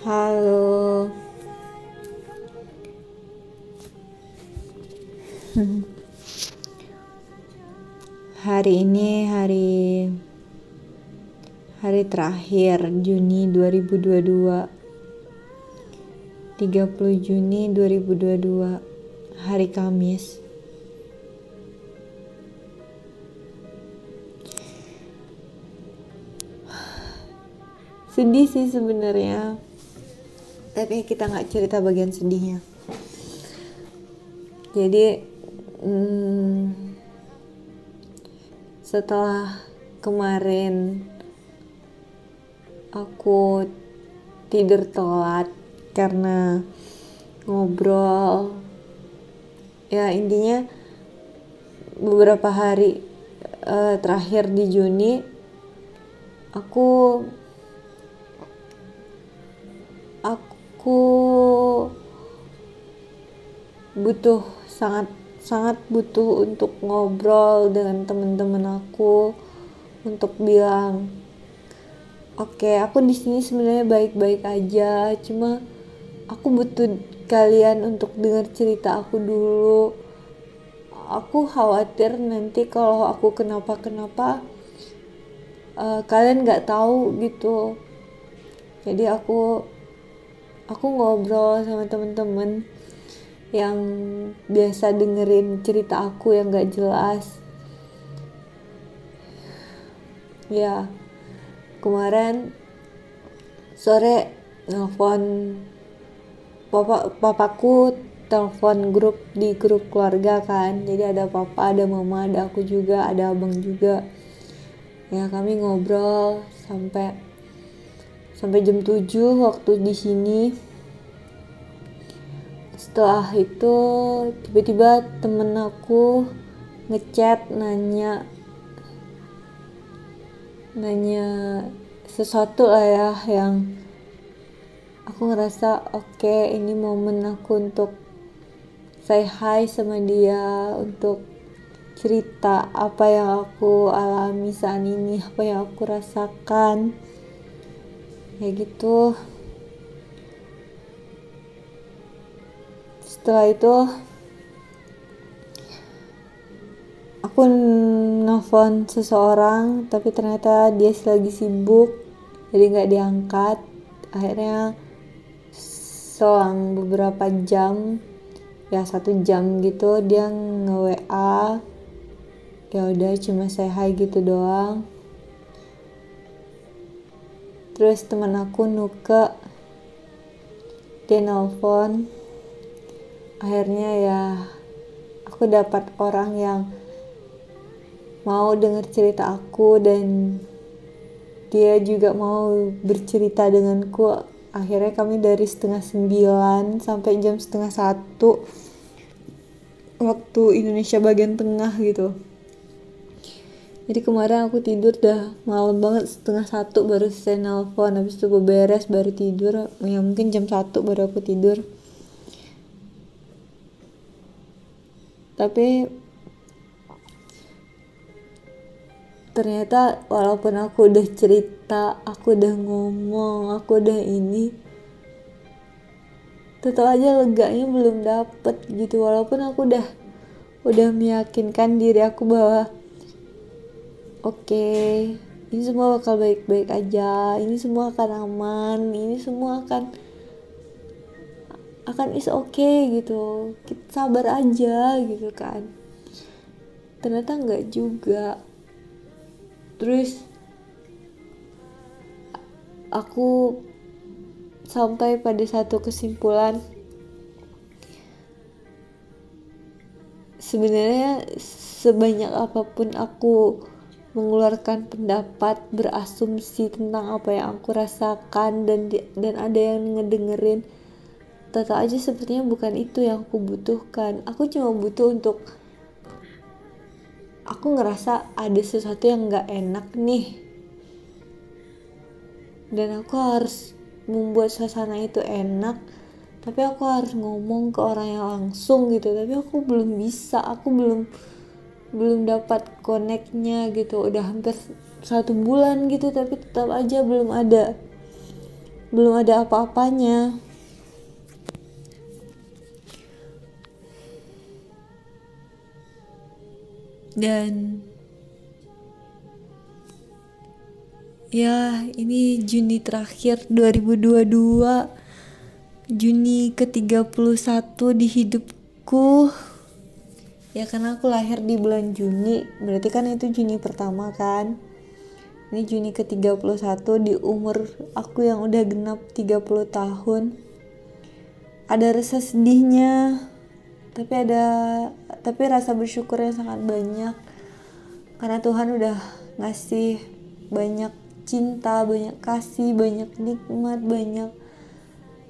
Halo. Hari ini hari hari terakhir Juni 2022. 30 Juni 2022. Hari Kamis. Sedih sih sebenarnya. Tapi kita nggak cerita bagian sedihnya. Jadi hmm, setelah kemarin aku tidur telat karena ngobrol ya intinya beberapa hari uh, terakhir di Juni aku aku butuh sangat sangat butuh untuk ngobrol dengan teman-teman aku untuk bilang oke okay, aku di sini sebenarnya baik-baik aja cuma aku butuh kalian untuk dengar cerita aku dulu. Aku khawatir nanti kalau aku kenapa-kenapa uh, kalian nggak tahu gitu. Jadi aku aku ngobrol sama temen-temen yang biasa dengerin cerita aku yang gak jelas. Ya kemarin sore nelfon papa papaku telepon grup di grup keluarga kan. Jadi ada papa ada mama ada aku juga ada abang juga. Ya kami ngobrol sampai sampai jam 7 waktu di sini. Setelah itu tiba-tiba temen aku ngechat nanya nanya sesuatu lah ya yang aku ngerasa oke okay, ini momen aku untuk say hi sama dia untuk cerita apa yang aku alami saat ini apa yang aku rasakan kayak gitu. Setelah itu aku nelfon seseorang tapi ternyata dia lagi sibuk jadi nggak diangkat. Akhirnya selang beberapa jam ya satu jam gitu dia nge WA ya udah cuma saya hai gitu doang terus teman aku nuke dia nelfon. Akhirnya ya aku dapat orang yang mau denger cerita aku dan dia juga mau bercerita denganku. Akhirnya kami dari setengah sembilan sampai jam setengah satu waktu Indonesia bagian tengah gitu jadi kemarin aku tidur dah malam banget setengah satu baru selesai nelfon. Habis itu beres baru tidur. Ya mungkin jam satu baru aku tidur. Tapi ternyata walaupun aku udah cerita aku udah ngomong aku udah ini tetap aja leganya belum dapet gitu. Walaupun aku udah udah meyakinkan diri aku bahwa oke okay, ini semua bakal baik-baik aja. Ini semua akan aman. Ini semua akan akan is oke okay, gitu. Kita sabar aja gitu kan. Ternyata nggak juga. Terus aku sampai pada satu kesimpulan. Sebenarnya sebanyak apa pun aku mengeluarkan pendapat berasumsi tentang apa yang aku rasakan dan di, dan ada yang ngedengerin. Tetap aja sepertinya bukan itu yang aku butuhkan. Aku cuma butuh untuk aku ngerasa ada sesuatu yang nggak enak nih. Dan aku harus membuat suasana itu enak tapi aku harus ngomong ke orang yang langsung gitu. Tapi aku belum bisa aku belum belum dapat koneknya gitu. Udah hampir satu bulan gitu tapi tetap aja belum ada. Belum ada apa-apanya. Dan ya ini Juni terakhir 2022 Juni ke-31 di hidupku ya karena aku lahir di bulan Juni. Berarti kan itu Juni pertama kan? Ini Juni ke-31 di umur aku yang udah genap 30 tahun. Ada rasa sedihnya tapi ada tapi rasa bersyukurnya sangat banyak. Karena Tuhan udah ngasih banyak cinta, banyak kasih, banyak nikmat, banyak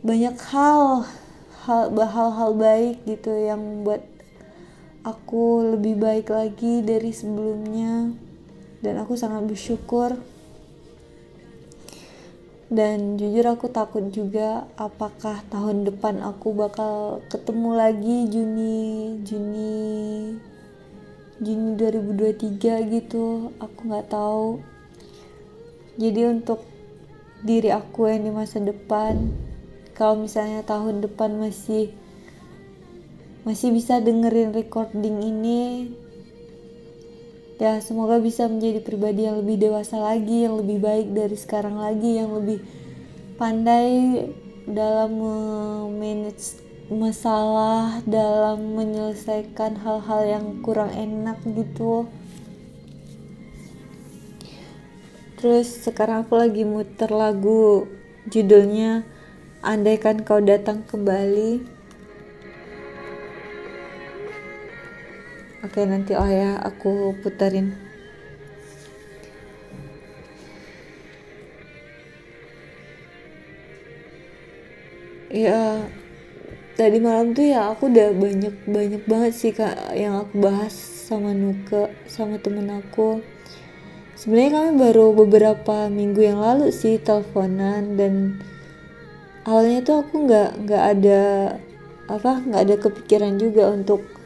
banyak hal hal hal-hal baik gitu yang buat aku lebih baik lagi dari sebelumnya. Dan aku sangat bersyukur. Dan jujur aku takut juga apakah tahun depan aku bakal ketemu lagi Juni Juni Juni 2023 gitu. Aku nggak tahu. Jadi untuk diri aku yang di masa depan kalau misalnya tahun depan masih masih bisa dengerin recording ini ya semoga bisa menjadi pribadi yang lebih dewasa lagi yang lebih baik dari sekarang lagi yang lebih pandai dalam manage masalah dalam menyelesaikan hal-hal yang kurang enak gitu Terus sekarang aku lagi muter lagu judulnya Andaikan Kau Datang Kembali. Oke, nanti oh ya aku puterin. Ya, tadi malam tuh ya aku udah banyak banyak banget sih kak yang aku bahas sama Nuke sama temen aku sebenarnya kami baru beberapa minggu yang lalu sih teleponan dan awalnya tuh aku nggak nggak ada apa nggak ada kepikiran juga untuk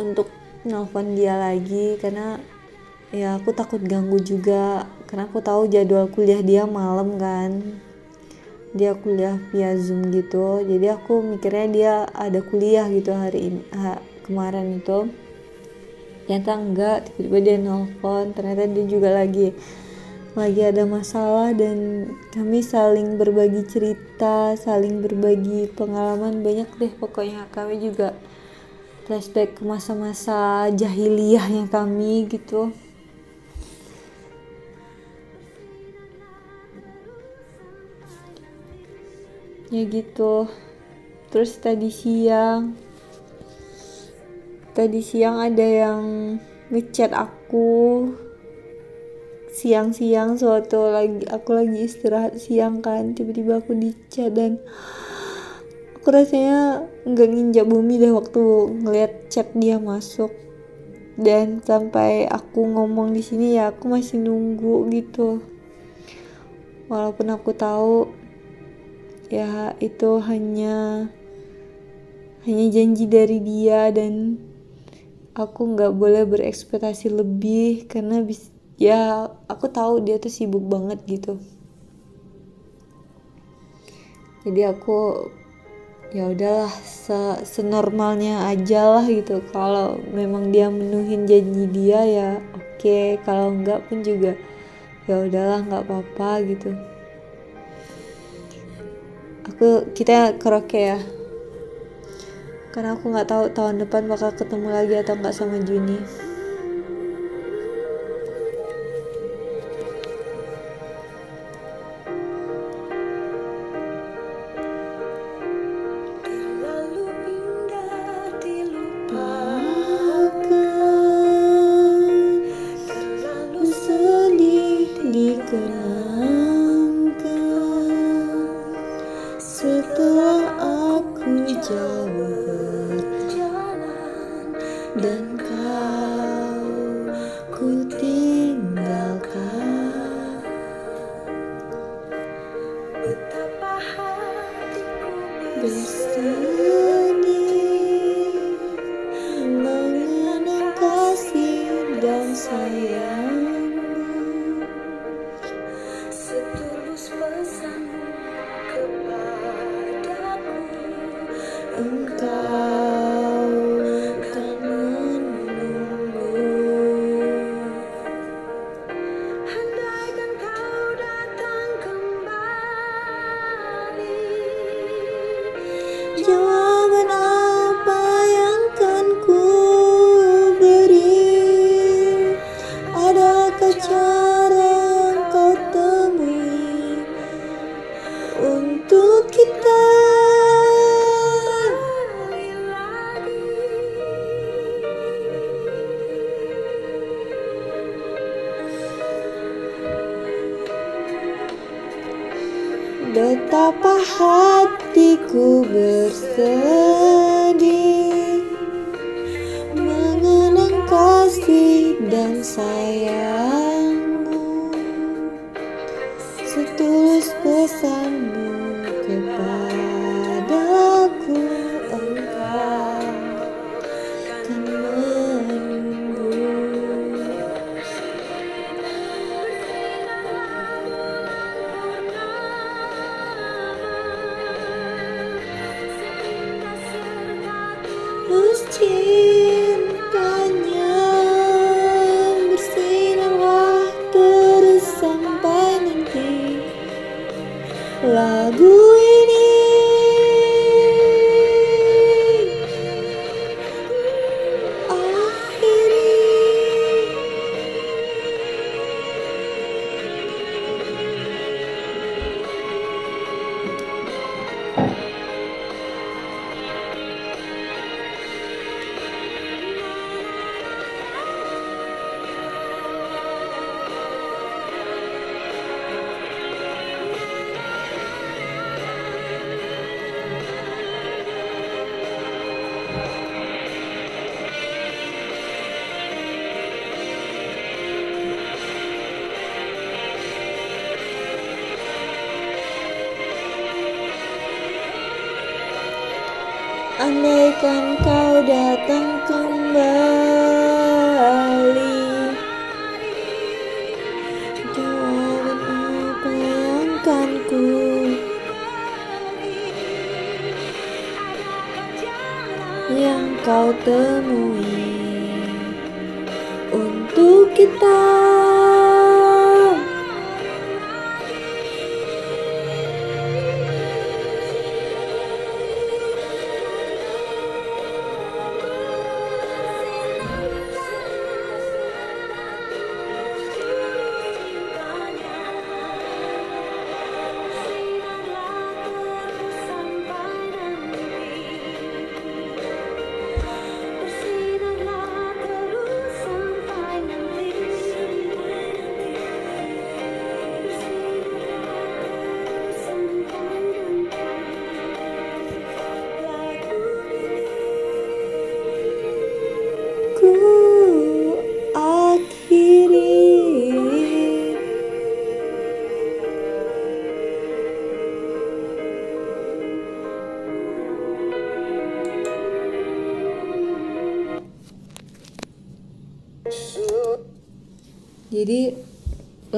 untuk nelfon dia lagi karena ya aku takut ganggu juga. Karena aku tahu jadwal kuliah dia malam kan. Dia kuliah via zoom gitu. Jadi aku mikirnya dia ada kuliah gitu hari ini ha, kemarin itu. Ternyata enggak tiba-tiba dia nelfon. Ternyata dia juga lagi lagi ada masalah dan kami saling berbagi cerita saling berbagi pengalaman banyak deh pokoknya. Kami juga flashback ke masa-masa jahiliyahnya kami gitu. Ya gitu. Terus tadi siang tadi siang ada yang ngechat aku. Siang-siang suatu lagi aku lagi istirahat siang kan tiba-tiba aku dicat dan aku rasanya nggak nginjak bumi deh waktu ngeliat chat dia masuk. Dan sampai aku ngomong di sini ya aku masih nunggu gitu. Walaupun aku tahu ya itu hanya hanya janji dari dia dan aku nggak boleh berekspektasi lebih karena bis ya aku tahu dia tuh sibuk banget gitu. Jadi aku ya udahlah se senormalnya aja lah gitu. Kalau memang dia menuhin janji dia ya oke okay. kalau enggak pun juga ya udahlah nggak apa-apa gitu. Aku kita karaoke ya? Karena aku nggak tahu tahun depan bakal ketemu lagi atau nggak sama Juni engkau ku goodbye. Kau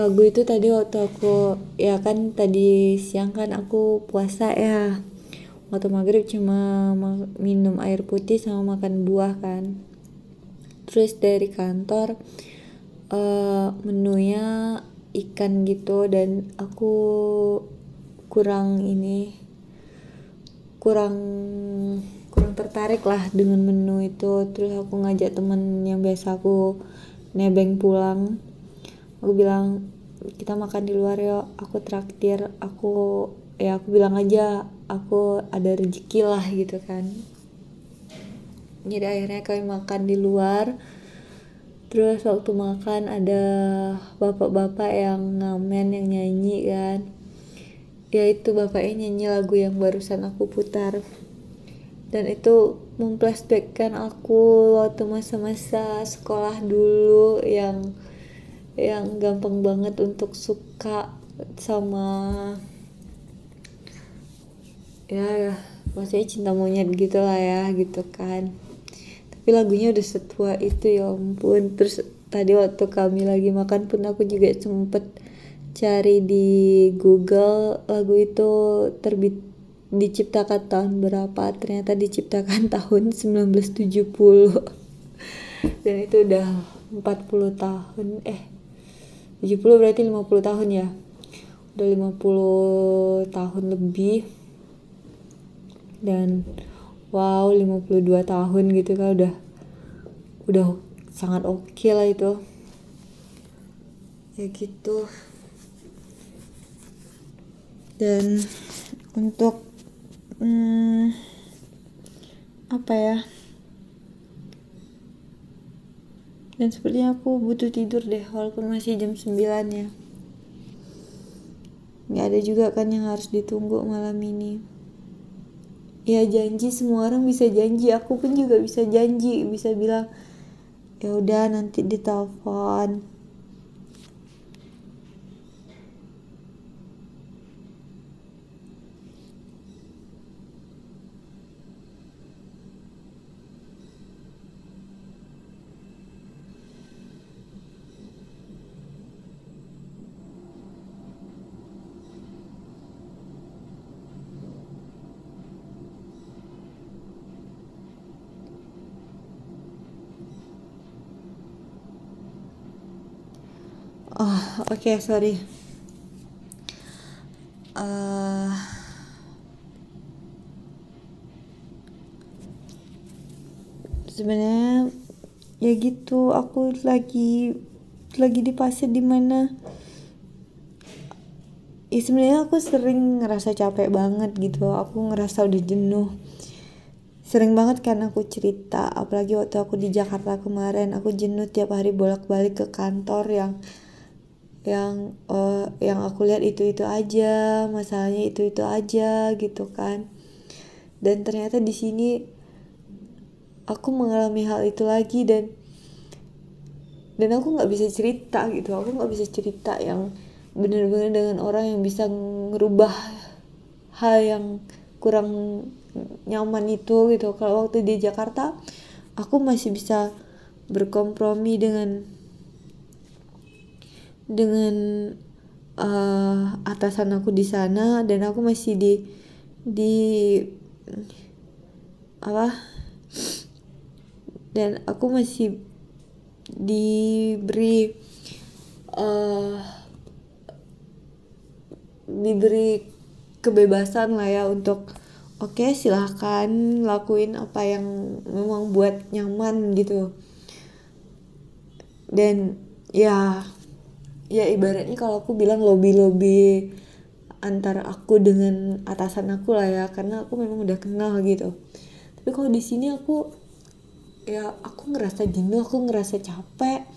lagu itu tadi waktu aku ya kan tadi siang kan aku puasa ya. Waktu maghrib cuma ma- minum air putih sama makan buah kan. Terus dari kantor eh, menunya ikan gitu dan aku kurang ini kurang kurang tertarik lah dengan menu itu. Terus aku ngajak temen yang biasa aku nebeng pulang aku bilang kita makan di luar yuk. Aku traktir aku ya aku bilang aja aku ada rezeki lah gitu kan. Jadi akhirnya kami makan di luar. Terus waktu makan ada bapak-bapak yang ngamen yang nyanyi kan. Ya itu bapaknya nyanyi lagu yang barusan aku putar. Dan itu memflashbackkan aku waktu masa-masa sekolah dulu yang yang gampang banget untuk suka sama ya maksudnya cinta monyet gitu lah ya gitu kan. Tapi lagunya udah setua itu ya ampun. Terus tadi waktu kami lagi makan pun aku juga sempet cari di Google lagu itu terbit diciptakan tahun berapa? Ternyata diciptakan tahun 1970 dan itu udah 40 tahun eh 70 berarti 50 tahun ya? Udah 50 tahun lebih. Dan wow 52 tahun gitu kan udah udah sangat oke lah itu. Ya gitu. Dan untuk hmm, apa ya dan sepertinya aku butuh tidur deh walaupun masih jam 9 ya. Nggak ada juga kan yang harus ditunggu malam ini. Ya janji semua orang bisa janji. Aku pun juga bisa janji bisa bilang ya udah nanti ditelepon oh oke okay, sorry. Uh, sebenarnya ya gitu aku lagi lagi di fase di mana ya sebenarnya aku sering ngerasa capek banget gitu. Aku ngerasa udah jenuh. Sering banget kan aku cerita apalagi waktu aku di Jakarta kemarin aku jenuh tiap hari bolak-balik ke kantor yang yang uh, yang aku lihat itu itu aja masalahnya itu itu aja gitu kan. Dan ternyata di sini aku mengalami hal itu lagi dan dan aku nggak bisa cerita gitu. Aku nggak bisa cerita yang bener-bener dengan orang yang bisa ngerubah hal yang kurang nyaman itu gitu. Kalau waktu di Jakarta aku masih bisa berkompromi dengan dengan uh, atasan aku di sana dan aku masih di di apa dan aku masih diberi uh, diberi kebebasan lah ya untuk oke okay, silahkan lakuin apa yang memang buat nyaman gitu. Dan ya ya ibaratnya kalau aku bilang lobby lobby antara aku dengan atasan aku lah ya karena aku memang udah kenal gitu. Tapi kalau di sini aku ya aku ngerasa jenuh aku ngerasa capek.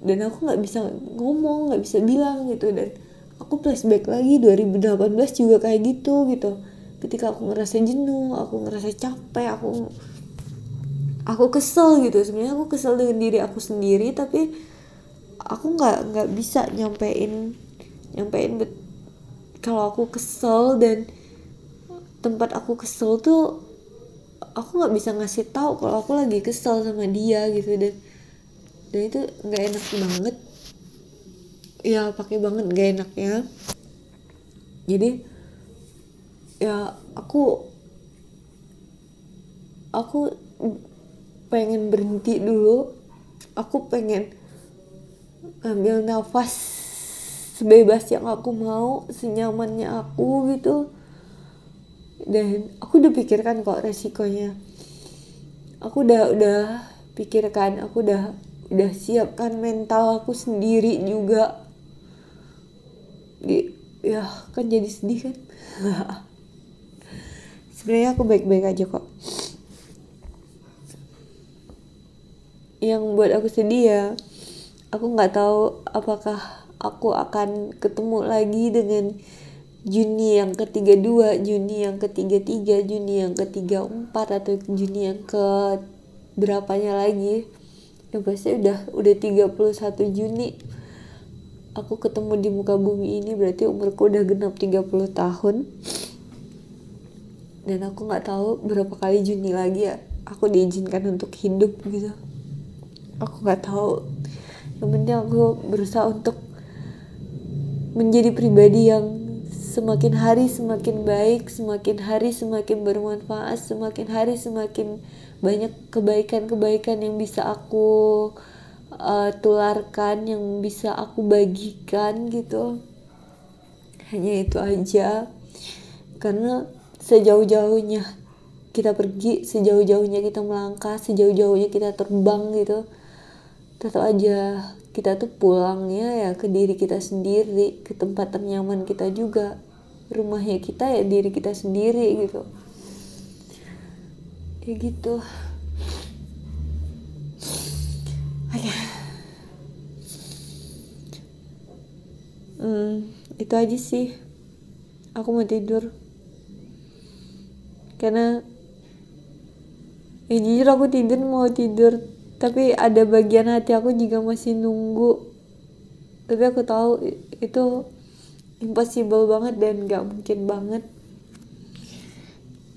Dan aku nggak bisa ngomong nggak bisa bilang gitu. Dan aku flashback lagi 2018 juga kayak gitu gitu. Ketika aku ngerasa jenuh aku ngerasa capek aku aku kesel gitu. Sebenarnya aku kesel dengan diri aku sendiri tapi aku nggak nggak bisa nyampein nyampein bet kalau aku kesel dan tempat aku kesel tuh aku nggak bisa ngasih tahu kalau aku lagi kesel sama dia gitu dan dan itu nggak enak banget. Ya pakai banget gak enaknya. Jadi ya aku aku pengen berhenti dulu. Aku pengen ambil nafas sebebas yang aku mau senyamannya aku gitu. Dan aku udah pikirkan kok resikonya. Aku udah udah pikirkan aku udah udah siapkan mental aku sendiri juga. Di ya kan jadi sedih kan? Sebenarnya aku baik-baik aja kok. Yang buat aku sedih ya aku nggak tahu apakah aku akan ketemu lagi dengan Juni yang ketiga dua, Juni yang ketiga tiga, Juni yang ketiga empat atau Juni yang ke berapanya lagi. Ya pasti udah udah 31 Juni. Aku ketemu di muka bumi ini berarti umurku udah genap 30 tahun. Dan aku nggak tahu berapa kali Juni lagi ya aku diizinkan untuk hidup gitu. Aku nggak tahu yang penting aku berusaha untuk menjadi pribadi yang semakin hari semakin baik semakin hari semakin bermanfaat semakin hari semakin banyak kebaikan-kebaikan yang bisa aku uh, tularkan yang bisa aku bagikan gitu. Hanya itu aja. Karena sejauh-jauhnya kita pergi sejauh-jauhnya kita melangkah sejauh-jauhnya kita terbang gitu tetap aja kita tuh pulangnya ya ke diri kita sendiri ke tempat ternyaman kita juga. Rumahnya kita ya diri kita sendiri gitu. Ya gitu. Oke hmm, itu aja sih. Aku mau tidur. Karena ya jujur aku tidur mau tidur tapi ada bagian hati aku juga masih nunggu. Tapi aku tahu itu impossible banget dan gak mungkin banget.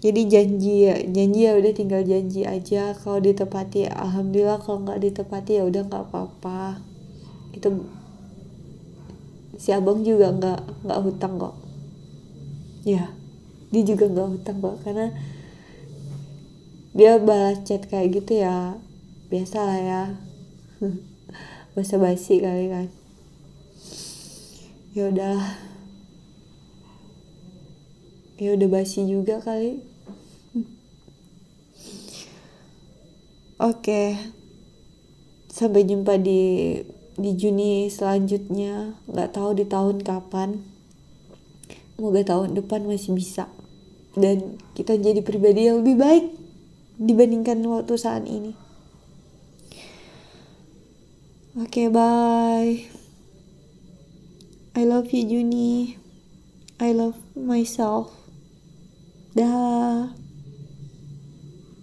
Jadi janji ya janji ya udah tinggal janji aja. Kalau ditepati alhamdulillah kalau nggak ditepati ya udah nggak apa-apa. Itu si abang juga nggak nggak hutang kok. Ya dia juga nggak hutang kok. Karena dia balas chat kayak gitu ya biasa lah ya basa basi kali kan ya udah ya udah basi juga kali Oke, sampai jumpa di di Juni selanjutnya. Nggak tahu di tahun kapan. Semoga tahun depan masih bisa dan kita jadi pribadi yang lebih baik dibandingkan waktu saat ini. Oke, okay, bye. I love you, Juni. I love myself. Dah.